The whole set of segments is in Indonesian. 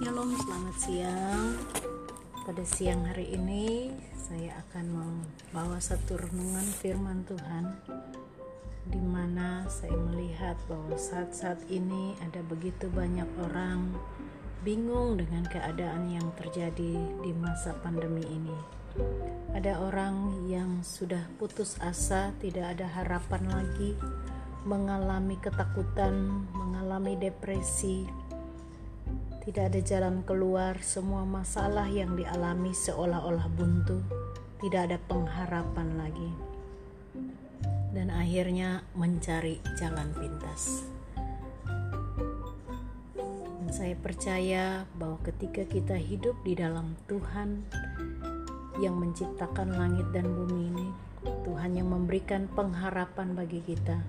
Shalom, selamat siang. Pada siang hari ini saya akan membawa satu renungan firman Tuhan di mana saya melihat bahwa saat-saat ini ada begitu banyak orang bingung dengan keadaan yang terjadi di masa pandemi ini. Ada orang yang sudah putus asa, tidak ada harapan lagi, mengalami ketakutan, mengalami depresi, tidak ada jalan keluar, semua masalah yang dialami seolah-olah buntu, tidak ada pengharapan lagi, dan akhirnya mencari jalan pintas. Dan saya percaya bahwa ketika kita hidup di dalam Tuhan yang menciptakan langit dan bumi ini, Tuhan yang memberikan pengharapan bagi kita,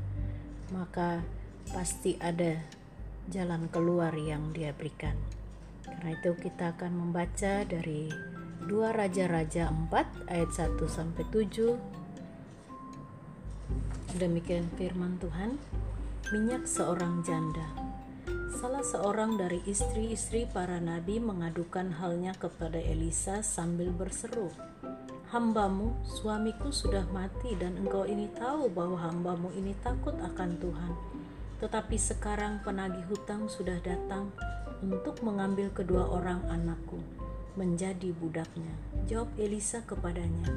maka pasti ada jalan keluar yang dia berikan. Karena itu kita akan membaca dari 2 Raja-Raja 4 ayat 1 sampai 7. Demikian firman Tuhan. Minyak seorang janda. Salah seorang dari istri-istri para nabi mengadukan halnya kepada Elisa sambil berseru, "Hambamu, suamiku sudah mati dan engkau ini tahu bahwa hambamu ini takut akan Tuhan." Tetapi sekarang penagih hutang sudah datang untuk mengambil kedua orang anakku menjadi budaknya. Jawab Elisa kepadanya,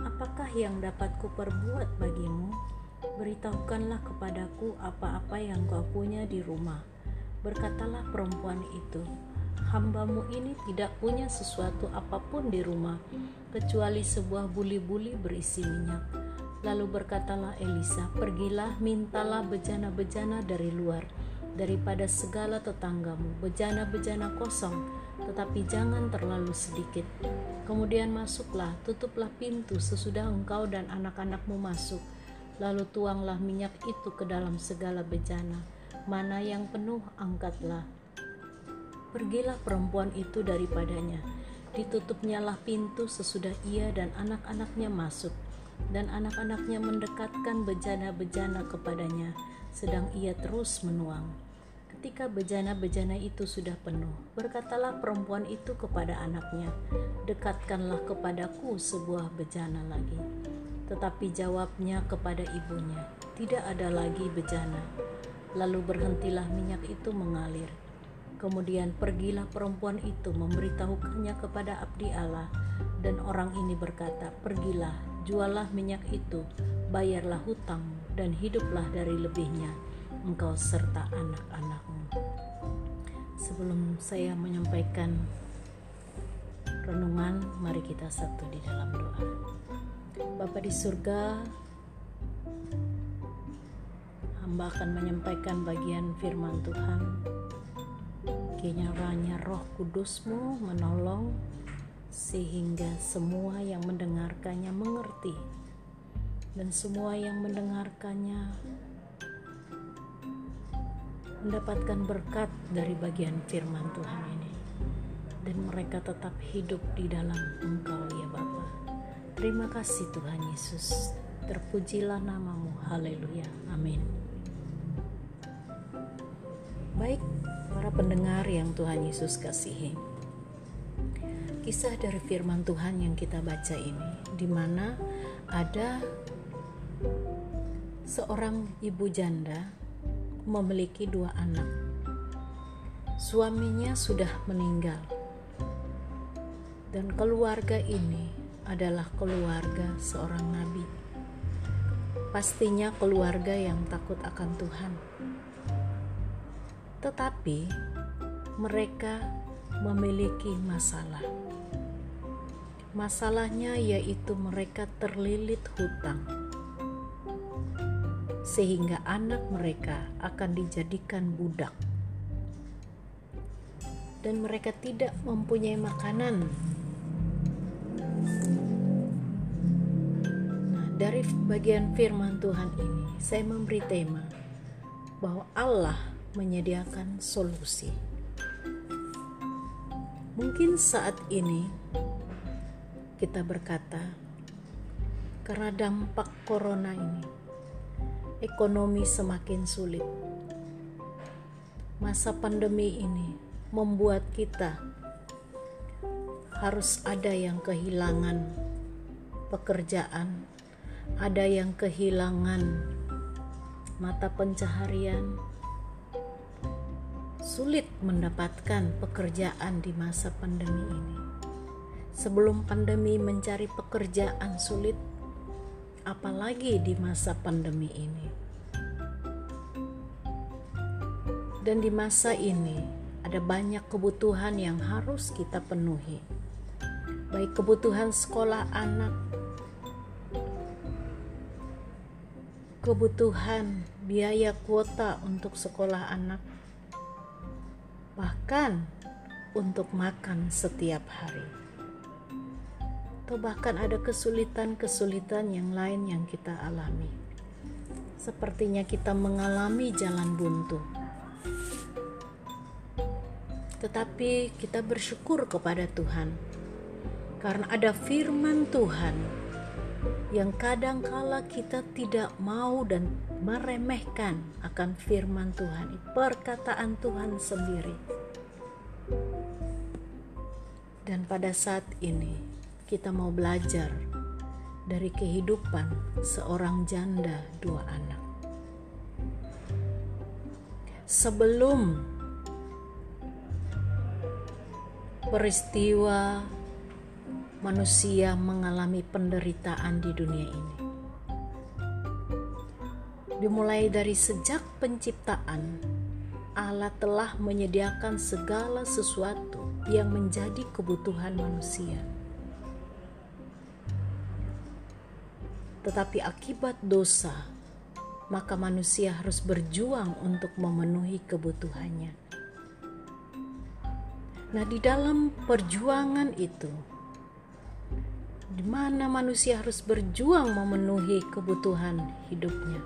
"Apakah yang dapat kuperbuat bagimu? Beritahukanlah kepadaku apa-apa yang kau punya di rumah." Berkatalah perempuan itu, "Hambamu ini tidak punya sesuatu apa pun di rumah kecuali sebuah buli-buli berisi minyak." Lalu berkatalah Elisa, "Pergilah, mintalah bejana-bejana dari luar, daripada segala tetanggamu, bejana-bejana kosong, tetapi jangan terlalu sedikit. Kemudian masuklah, tutuplah pintu sesudah engkau dan anak-anakmu masuk, lalu tuanglah minyak itu ke dalam segala bejana. Mana yang penuh, angkatlah." Pergilah perempuan itu daripadanya. Ditutupnyalah pintu sesudah ia dan anak-anaknya masuk dan anak-anaknya mendekatkan bejana-bejana kepadanya, sedang ia terus menuang. Ketika bejana-bejana itu sudah penuh, berkatalah perempuan itu kepada anaknya, "Dekatkanlah kepadaku sebuah bejana lagi." Tetapi jawabnya kepada ibunya, "Tidak ada lagi bejana." Lalu berhentilah minyak itu mengalir. Kemudian pergilah perempuan itu memberitahukannya kepada abdi Allah, dan orang ini berkata, "Pergilah, jualah minyak itu, bayarlah hutangmu, dan hiduplah dari lebihnya, engkau serta anak-anakmu. Sebelum saya menyampaikan renungan, mari kita satu di dalam doa. Bapa di surga, hamba akan menyampaikan bagian firman Tuhan. Kiranya roh kudusmu menolong sehingga semua yang mendengarkannya mengerti dan semua yang mendengarkannya mendapatkan berkat dari bagian firman Tuhan ini dan mereka tetap hidup di dalam Engkau ya Bapa. Terima kasih Tuhan Yesus. Terpujilah namamu. Haleluya. Amin. Baik, para pendengar yang Tuhan Yesus kasihi kisah dari firman Tuhan yang kita baca ini, di mana ada seorang ibu janda memiliki dua anak. Suaminya sudah meninggal, dan keluarga ini adalah keluarga seorang nabi. Pastinya keluarga yang takut akan Tuhan, tetapi mereka memiliki masalah Masalahnya yaitu mereka terlilit hutang, sehingga anak mereka akan dijadikan budak, dan mereka tidak mempunyai makanan. Nah, dari bagian firman Tuhan ini, saya memberi tema bahwa Allah menyediakan solusi. Mungkin saat ini kita berkata, karena dampak corona ini, ekonomi semakin sulit. Masa pandemi ini membuat kita harus ada yang kehilangan pekerjaan, ada yang kehilangan mata pencaharian, sulit mendapatkan pekerjaan di masa pandemi ini. Sebelum pandemi mencari pekerjaan sulit, apalagi di masa pandemi ini. Dan di masa ini ada banyak kebutuhan yang harus kita penuhi. Baik kebutuhan sekolah anak, kebutuhan biaya kuota untuk sekolah anak, bahkan untuk makan setiap hari atau bahkan ada kesulitan-kesulitan yang lain yang kita alami. Sepertinya kita mengalami jalan buntu. Tetapi kita bersyukur kepada Tuhan karena ada firman Tuhan yang kadangkala kita tidak mau dan meremehkan akan firman Tuhan, perkataan Tuhan sendiri. Dan pada saat ini, kita mau belajar dari kehidupan seorang janda dua anak. Sebelum peristiwa manusia mengalami penderitaan di dunia ini, dimulai dari sejak penciptaan, Allah telah menyediakan segala sesuatu yang menjadi kebutuhan manusia tetapi akibat dosa, maka manusia harus berjuang untuk memenuhi kebutuhannya. Nah, di dalam perjuangan itu, di mana manusia harus berjuang memenuhi kebutuhan hidupnya.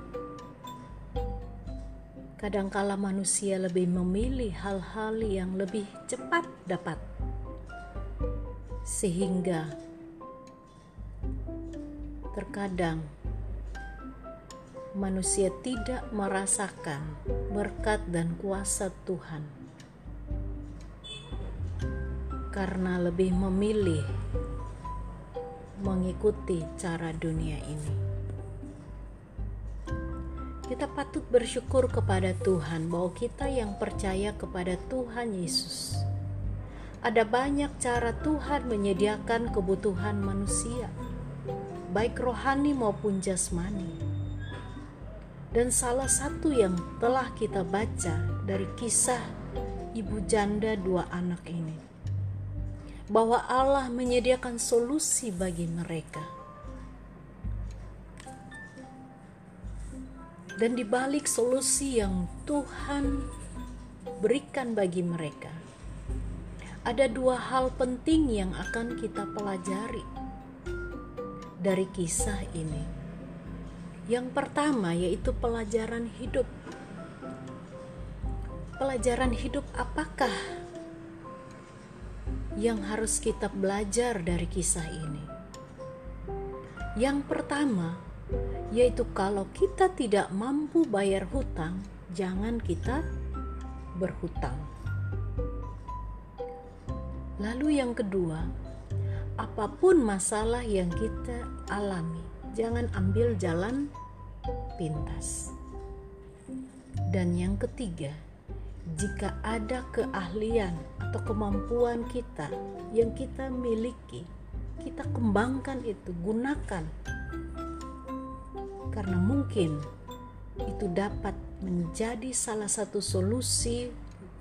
Kadangkala manusia lebih memilih hal-hal yang lebih cepat dapat, sehingga Terkadang manusia tidak merasakan berkat dan kuasa Tuhan karena lebih memilih mengikuti cara dunia ini. Kita patut bersyukur kepada Tuhan bahwa kita yang percaya kepada Tuhan Yesus. Ada banyak cara Tuhan menyediakan kebutuhan manusia baik rohani maupun jasmani. Dan salah satu yang telah kita baca dari kisah ibu janda dua anak ini, bahwa Allah menyediakan solusi bagi mereka. Dan di balik solusi yang Tuhan berikan bagi mereka, ada dua hal penting yang akan kita pelajari dari kisah ini. Yang pertama yaitu pelajaran hidup. Pelajaran hidup apakah yang harus kita belajar dari kisah ini? Yang pertama yaitu kalau kita tidak mampu bayar hutang, jangan kita berhutang. Lalu yang kedua, apa pun masalah yang kita alami, jangan ambil jalan pintas. Dan yang ketiga, jika ada keahlian atau kemampuan kita yang kita miliki, kita kembangkan itu, gunakan. Karena mungkin itu dapat menjadi salah satu solusi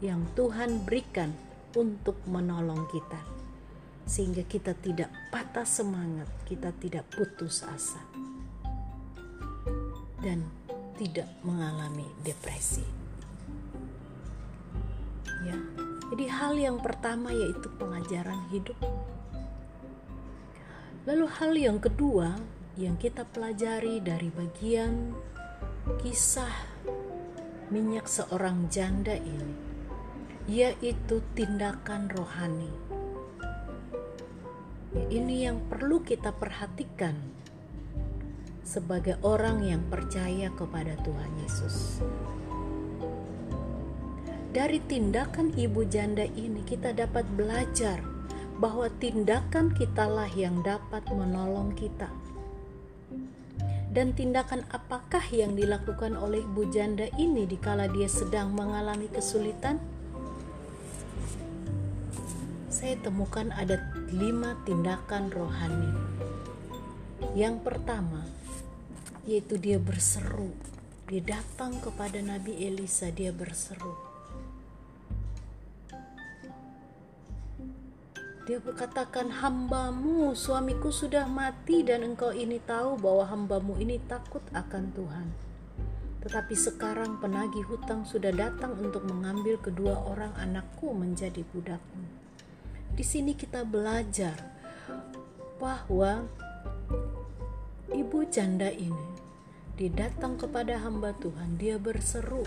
yang Tuhan berikan untuk menolong kita sehingga kita tidak patah semangat, kita tidak putus asa, dan tidak mengalami depresi. Ya, jadi hal yang pertama yaitu pengajaran hidup. Lalu hal yang kedua yang kita pelajari dari bagian kisah minyak seorang janda ini yaitu tindakan rohani ini yang perlu kita perhatikan sebagai orang yang percaya kepada Tuhan Yesus. dari tindakan ibu janda ini kita dapat belajar bahwa tindakan kitalah yang dapat menolong kita. Dan tindakan apakah yang dilakukan oleh ibu janda ini dikala dia sedang mengalami kesulitan? Saya temukan ada lima tindakan rohani. Yang pertama, yaitu dia berseru. Dia datang kepada Nabi Elisa, dia berseru. Dia berkatakan, hambamu, suamiku sudah mati dan engkau ini tahu bahwa hambamu ini takut akan Tuhan. Tetapi sekarang penagih hutang sudah datang untuk mengambil kedua orang anakku menjadi budakmu. Di sini kita belajar bahwa ibu janda ini dia datang kepada hamba Tuhan, dia berseru,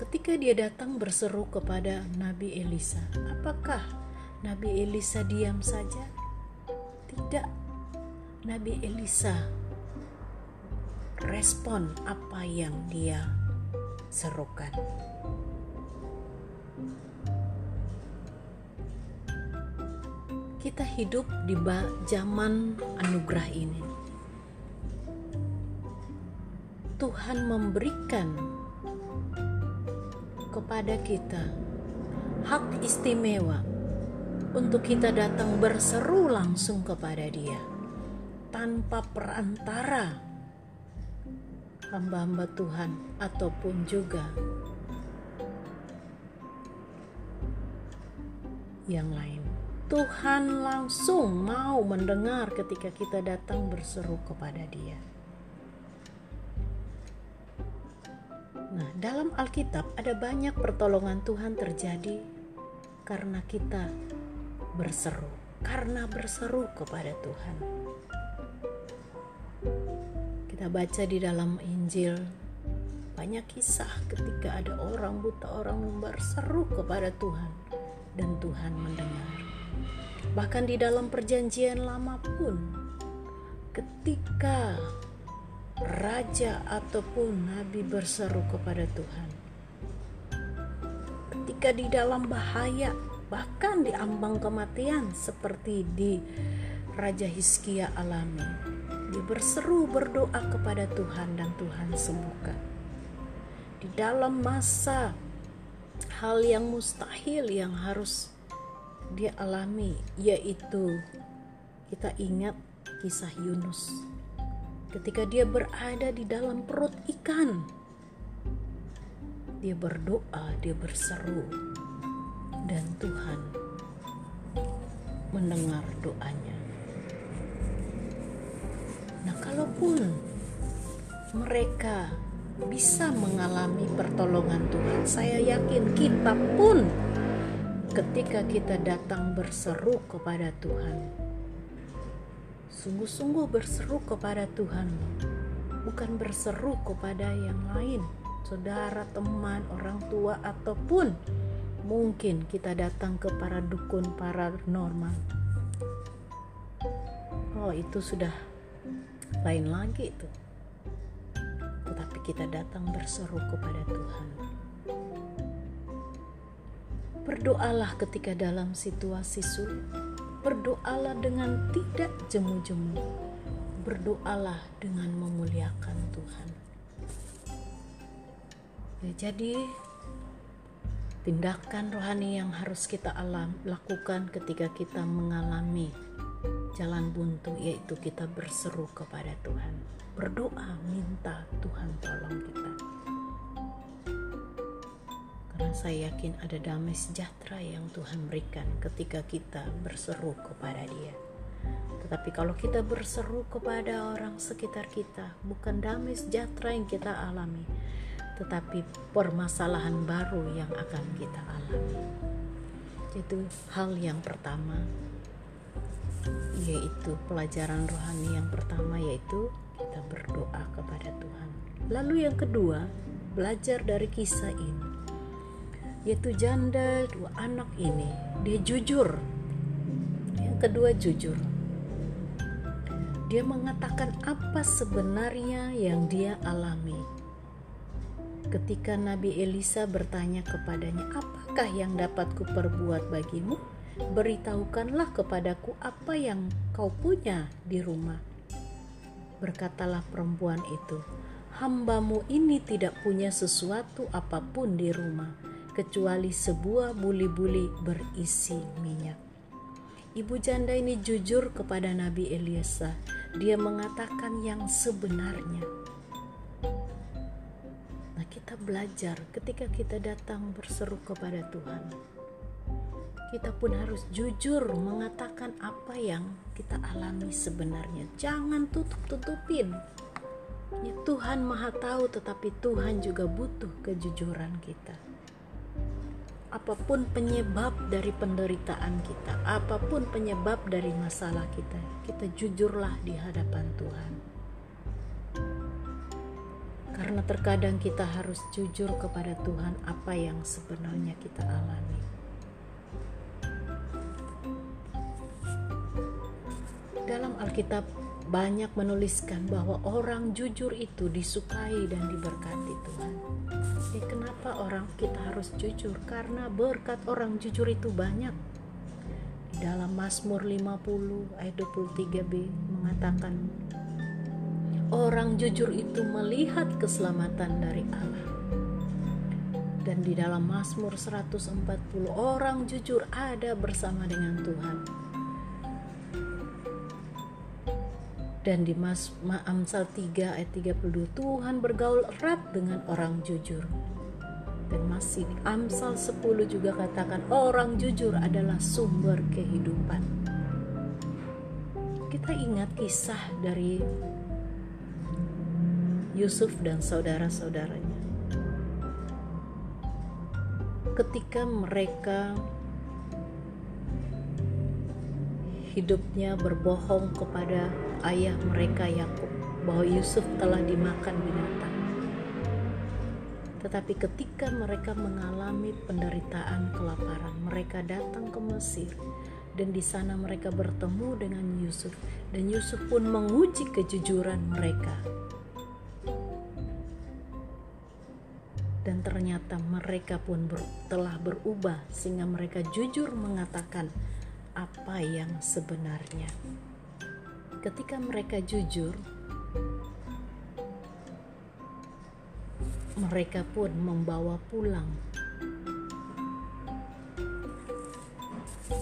ketika dia datang berseru kepada Nabi Elisa, apakah Nabi Elisa diam saja? Tidak. Nabi Elisa respon apa yang dia serukan. Kita hidup di zaman anugerah ini. Tuhan memberikan kepada kita hak istimewa untuk kita datang berseru langsung kepada Dia tanpa perantara hamba-hamba Tuhan ataupun juga yang lain. Tuhan langsung mau mendengar ketika kita datang berseru kepada Dia. Nah, dalam Alkitab ada banyak pertolongan Tuhan terjadi karena kita berseru, karena berseru kepada Tuhan. Kita baca di dalam Injil banyak kisah ketika ada orang buta orang berseru kepada Tuhan dan Tuhan mendengar. Bahkan di dalam perjanjian lama pun ketika raja ataupun nabi berseru kepada Tuhan. Ketika di dalam bahaya, bahkan di ambang kematian seperti di Raja Hizkia alami, dia berseru berdoa kepada Tuhan dan Tuhan sembuhkan. Di dalam masa hal yang mustahil yang harus dia alami yaitu kita ingat kisah Yunus ketika dia berada di dalam perut ikan. Dia berdoa, dia berseru, dan Tuhan mendengar doanya. Nah, kalaupun mereka bisa mengalami pertolongan Tuhan, saya yakin kita pun ketika kita datang berseru kepada Tuhan, sungguh-sungguh berseru kepada Tuhan, bukan berseru kepada yang lain, saudara, teman, orang tua, ataupun mungkin kita datang ke para dukun paranormal. Oh, itu sudah lain lagi itu. Tetapi kita datang berseru kepada Tuhan. Berdoalah ketika dalam situasi sulit berdoalah dengan tidak jemu-jemu. Berdoalah dengan memuliakan Tuhan. Ya, jadi tindakan rohani yang harus kita alam lakukan ketika kita mengalami jalan buntu yaitu kita berseru kepada Tuhan. Berdoa minta Tuhan tolong kita. Saya yakin ada damai sejahtera yang Tuhan berikan ketika kita berseru kepada Dia. Tetapi kalau kita berseru kepada orang sekitar kita, bukan damai sejahtera yang kita alami, tetapi permasalahan baru yang akan kita alami. Itu hal yang pertama, yaitu pelajaran rohani yang pertama, yaitu kita berdoa kepada Tuhan. Lalu yang kedua, belajar dari kisah ini yaitu janda dua anak ini dia jujur yang kedua jujur Dia mengatakan apa sebenarnya yang dia alami. Ketika Nabi Elisa bertanya kepadanya, "Apakah yang dapat kuperbuat bagimu? Beritahukanlah kepadaku apa yang kau punya di rumah." Berkatalah perempuan itu, "Hambamu ini tidak punya sesuatu apa pun di rumah, kecuali sebuah buli-buli berisi minyak." Ibu janda ini jujur kepada Nabi Elisa. Dia mengatakan yang sebenarnya. Nah, kita belajar ketika kita datang berseru kepada Tuhan. Kita pun harus jujur mengatakan apa yang kita alami sebenarnya. Jangan tutup-tutupin. Ya, Tuhan Maha Tahu, tetapi Tuhan juga butuh kejujuran kita apa pun penyebab dari penderitaan kita, apa pun penyebab dari masalah kita, kita jujurlah di hadapan Tuhan. Karena terkadang kita harus jujur kepada Tuhan apa yang sebenarnya kita alami. Dalam Alkitab banyak menuliskan bahwa orang jujur itu disukai dan diberkati Tuhan. Jadi kenapa orang kita harus jujur? Karena berkat orang jujur itu banyak. Dalam Mazmur 50 ayat 23b mengatakan orang jujur itu melihat keselamatan dari Allah. Dan di dalam Mazmur 140 orang jujur ada bersama dengan Tuhan. Dan di Mas Amsal 3 ayat 32 Tuhan bergaul erat dengan orang jujur. Dan masih di Amsal 10 juga katakan orang jujur adalah sumber kehidupan. Kita ingat kisah dari Yusuf dan saudara-saudaranya. Ketika mereka hidupnya berbohong kepada ayah mereka Yakub bahwa Yusuf telah dimakan binatang. Tetapi ketika mereka mengalami penderitaan kelaparan, mereka datang ke Mesir dan di sana mereka bertemu dengan Yusuf dan Yusuf pun menguji kejujuran mereka. Dan ternyata mereka pun ber, telah berubah sehingga mereka jujur mengatakan apa yang sebenarnya. Ketika mereka jujur, mereka pun membawa pulang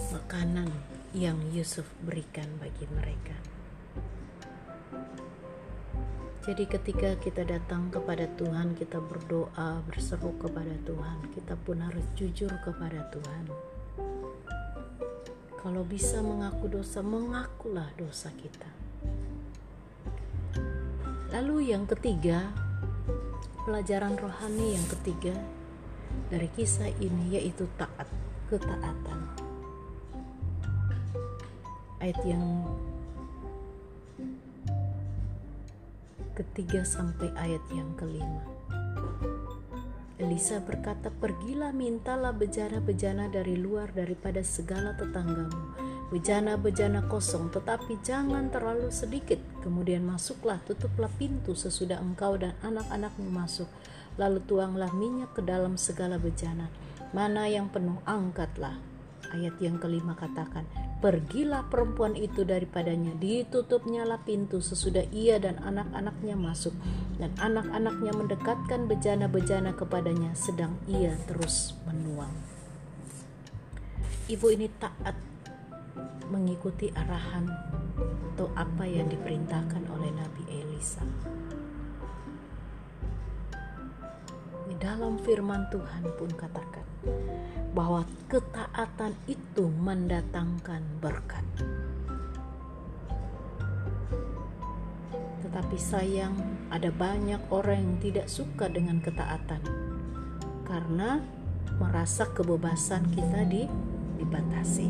makanan yang Yusuf berikan bagi mereka. Jadi ketika kita datang kepada Tuhan, kita berdoa, berseru kepada Tuhan, kita pun harus jujur kepada Tuhan. Kalau bisa mengaku dosa, mengakulah dosa kita. Lalu yang ketiga, pelajaran rohani yang ketiga dari kisah ini yaitu taat, ketaatan. Ayat yang ketiga sampai ayat yang kelima. Elisa berkata, "Pergilah, mintalah bejana-bejana dari luar daripada segala tetanggamu, bejana-bejana kosong, tetapi jangan terlalu sedikit. Kemudian masuklah, tutuplah pintu sesudah engkau dan anak-anakmu masuk, lalu tuanglah minyak ke dalam segala bejana. Mana yang penuh, angkatlah." Ayat yang kelima katakan, Pergilah perempuan itu daripadanya, ditutupnyalah pintu sesudah ia dan anak-anaknya masuk, dan anak-anaknya mendekatkan bejana-bejana kepadanya, sedang ia terus menuang. Ibu ini taat mengikuti arahan atau apa yang diperintahkan oleh Nabi Elisa. Di dalam firman Tuhan pun katakan, bahwa ketaatan itu mendatangkan berkat. Tetapi sayang, ada banyak orang yang tidak suka dengan ketaatan karena merasa kebebasan kita di, dibatasi.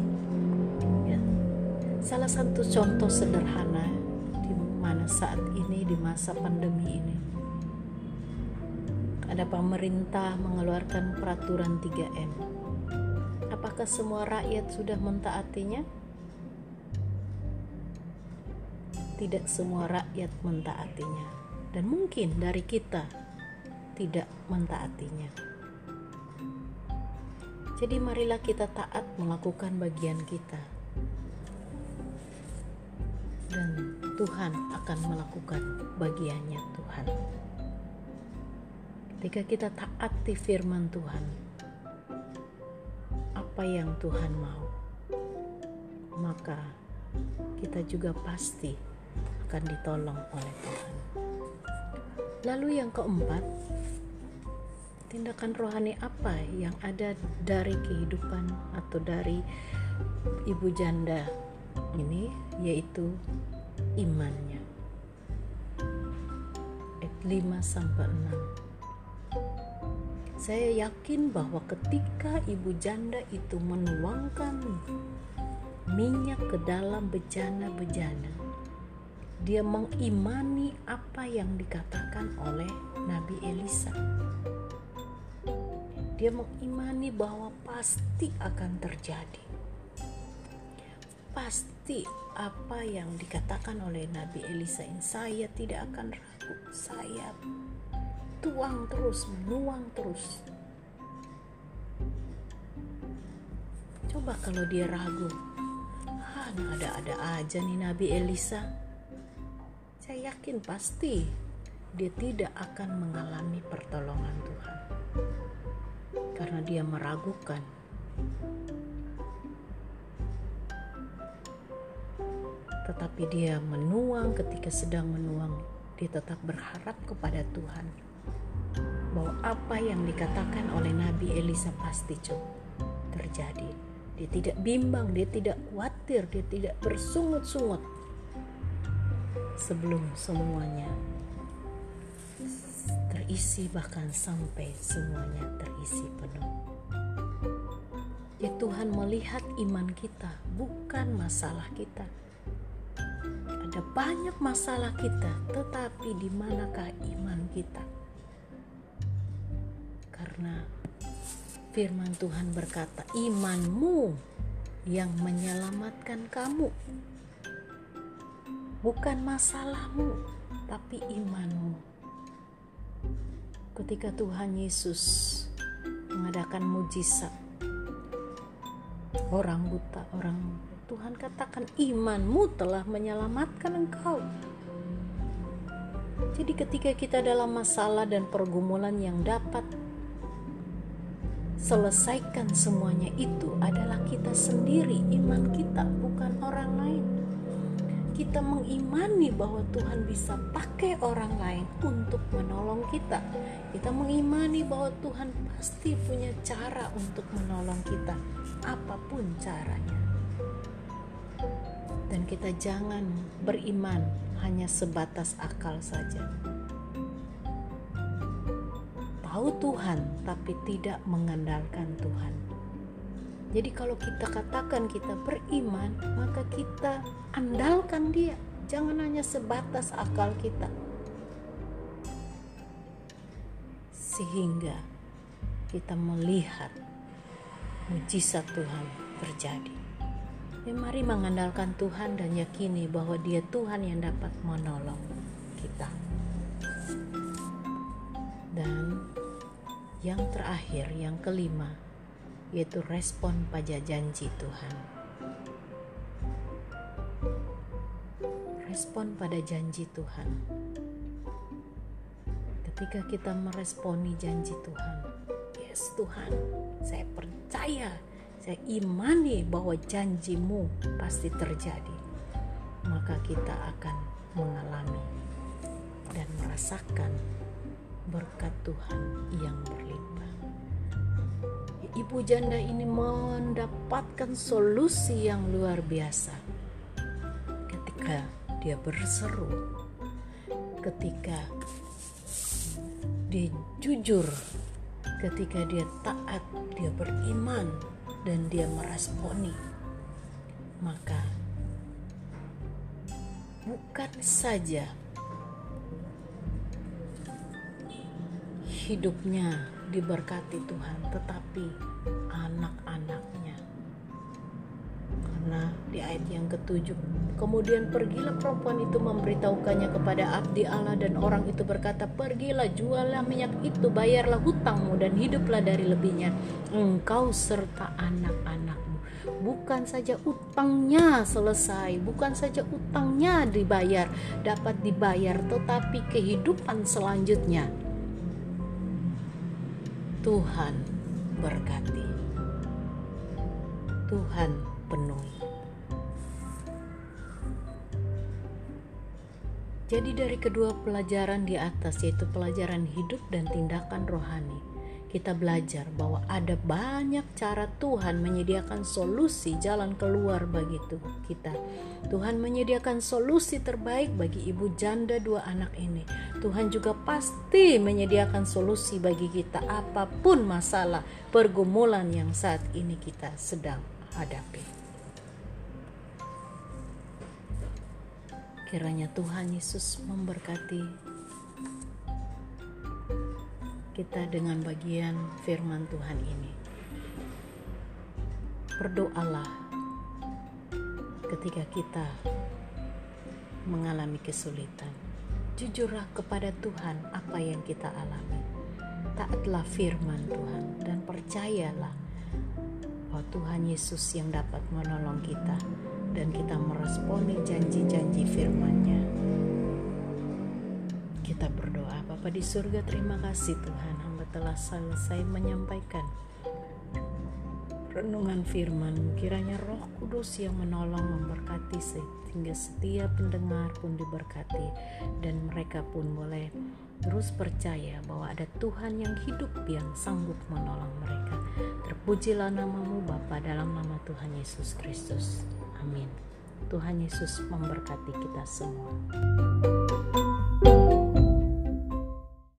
Ya. Salah satu contoh sederhana di mana saat ini di masa pandemi ini ada pemerintah mengeluarkan peraturan 3M apakah semua rakyat sudah mentaatinya? tidak semua rakyat mentaatinya, dan mungkin dari kita tidak mentaatinya. Jadi, marilah kita taat melakukan bagian kita, dan Tuhan akan melakukan bagiannya. Tuhan, ketika kita taati firman Tuhan, apa yang Tuhan mau, maka kita juga pasti akan ditolong oleh Tuhan. Lalu, yang keempat, tindakan rohani apa yang ada dari kehidupan atau dari ibu janda ini, yaitu imannya. Ayat 5 sampai 6. Saya yakin bahwa ketika ibu janda itu menuangkan minyak ke dalam bejana-bejana. Dia mengimani apa yang dikatakan oleh Nabi Elisa. Dia mengimani bahwa pasti akan terjadi. Pasti apa yang dikatakan oleh Nabi Elisa ini saya tidak akan ragu. Saya tuang terus, menuang terus. Coba kalau dia ragu, ada-ada aja nih Nabi Elisa. Saya yakin pasti dia tidak akan mengalami pertolongan Tuhan. Karena dia meragukan. Tetapi dia menuang ketika sedang menuang, dia tetap berharap kepada Tuhan bahwa apa yang dikatakan oleh Nabi Elisa pasti terjadi. Dia tidak bimbang, dia tidak khawatir, dia tidak bersungut-sungut sebelum semuanya terisi bahkan sampai semuanya terisi penuh. Ya Tuhan melihat iman kita, bukan masalah kita. Ada banyak masalah kita, tetapi di manakah iman kita? Karena Firman Tuhan berkata, "Imanmu yang menyelamatkan kamu, bukan masalahmu, tapi imanmu." Ketika Tuhan Yesus mengadakan mujizat, orang buta, orang Tuhan katakan, "Imanmu telah menyelamatkan engkau." Jadi, ketika kita dalam masalah dan pergumulan yang dapat selesaikan semuanya itu adalah kita sendiri, iman kita, bukan orang lain. Kita mengimani bahwa Tuhan bisa pakai orang lain untuk menolong kita. Kita mengimani bahwa Tuhan pasti punya cara untuk menolong kita, apa pun caranya. Dan kita jangan beriman hanya sebatas akal saja tahu Tuhan tapi tidak mengandalkan Tuhan. Jadi kalau kita katakan kita beriman, maka kita andalkan dia. Jangan hanya sebatas akal kita. Sehingga kita melihat mujizat Tuhan terjadi. Ya, mari mengandalkan Tuhan dan yakini bahwa dia Tuhan yang dapat menolong kita. Dan yang terakhir, yang kelima, yaitu respon pada janji Tuhan. Respon pada janji Tuhan. Ketika kita meresponi janji Tuhan, yes Tuhan, saya percaya, saya imani bahwa janjimu pasti terjadi. Maka kita akan mengalami dan merasakan berkat Tuhan yang berlimpah. Ibu janda ini mendapatkan solusi yang luar biasa ketika dia berseru, ketika dia jujur, ketika dia taat, dia beriman, dan dia meresponi. Maka bukan saja hidupnya diberkati Tuhan, tetapi anak-anaknya, Karena di ayat yang ketujuh, kemudian pergilah perempuan itu memberitahukannya kepada abdi Allah dan orang itu berkata, pergilah jualah minyak itu, bayarlah hutangmu dan hiduplah dari lebihnya. Engkau serta anak-anakmu. Bukan saja utangnya selesai, bukan saja utangnya dibayar, dapat dibayar, tetapi kehidupan selanjutnya. Tuhan berkati. Tuhan penuhi. Jadi dari kedua pelajaran di atas yaitu pelajaran hidup dan tindakan rohani, kita belajar bahwa ada banyak cara Tuhan menyediakan solusi jalan keluar bagi kita. Tuhan menyediakan solusi terbaik bagi ibu janda dua anak ini. Tuhan juga pasti menyediakan solusi bagi kita apa pun masalah pergumulan yang saat ini kita sedang hadapi. Kiranya Tuhan Yesus memberkati kita dengan bagian firman Tuhan ini. Berdoalah ketika kita mengalami kesulitan. Jujurlah kepada Tuhan apa yang kita alami. Taatlah firman Tuhan dan percayalah bahwa Tuhan Yesus yang dapat menolong kita dan kita meresponi janji-janji firman-Nya. Kita berdoa, Bapa di surga terima kasih Tuhan, hamba telah selesai menyampaikan renungan firman kiranya roh kudus yang menolong memberkati sehingga setiap pendengar pun diberkati dan mereka pun boleh terus percaya bahwa ada Tuhan yang hidup yang sanggup menolong mereka terpujilah namamu Bapa dalam nama Tuhan Yesus Kristus Amin. Tuhan Yesus memberkati kita semua.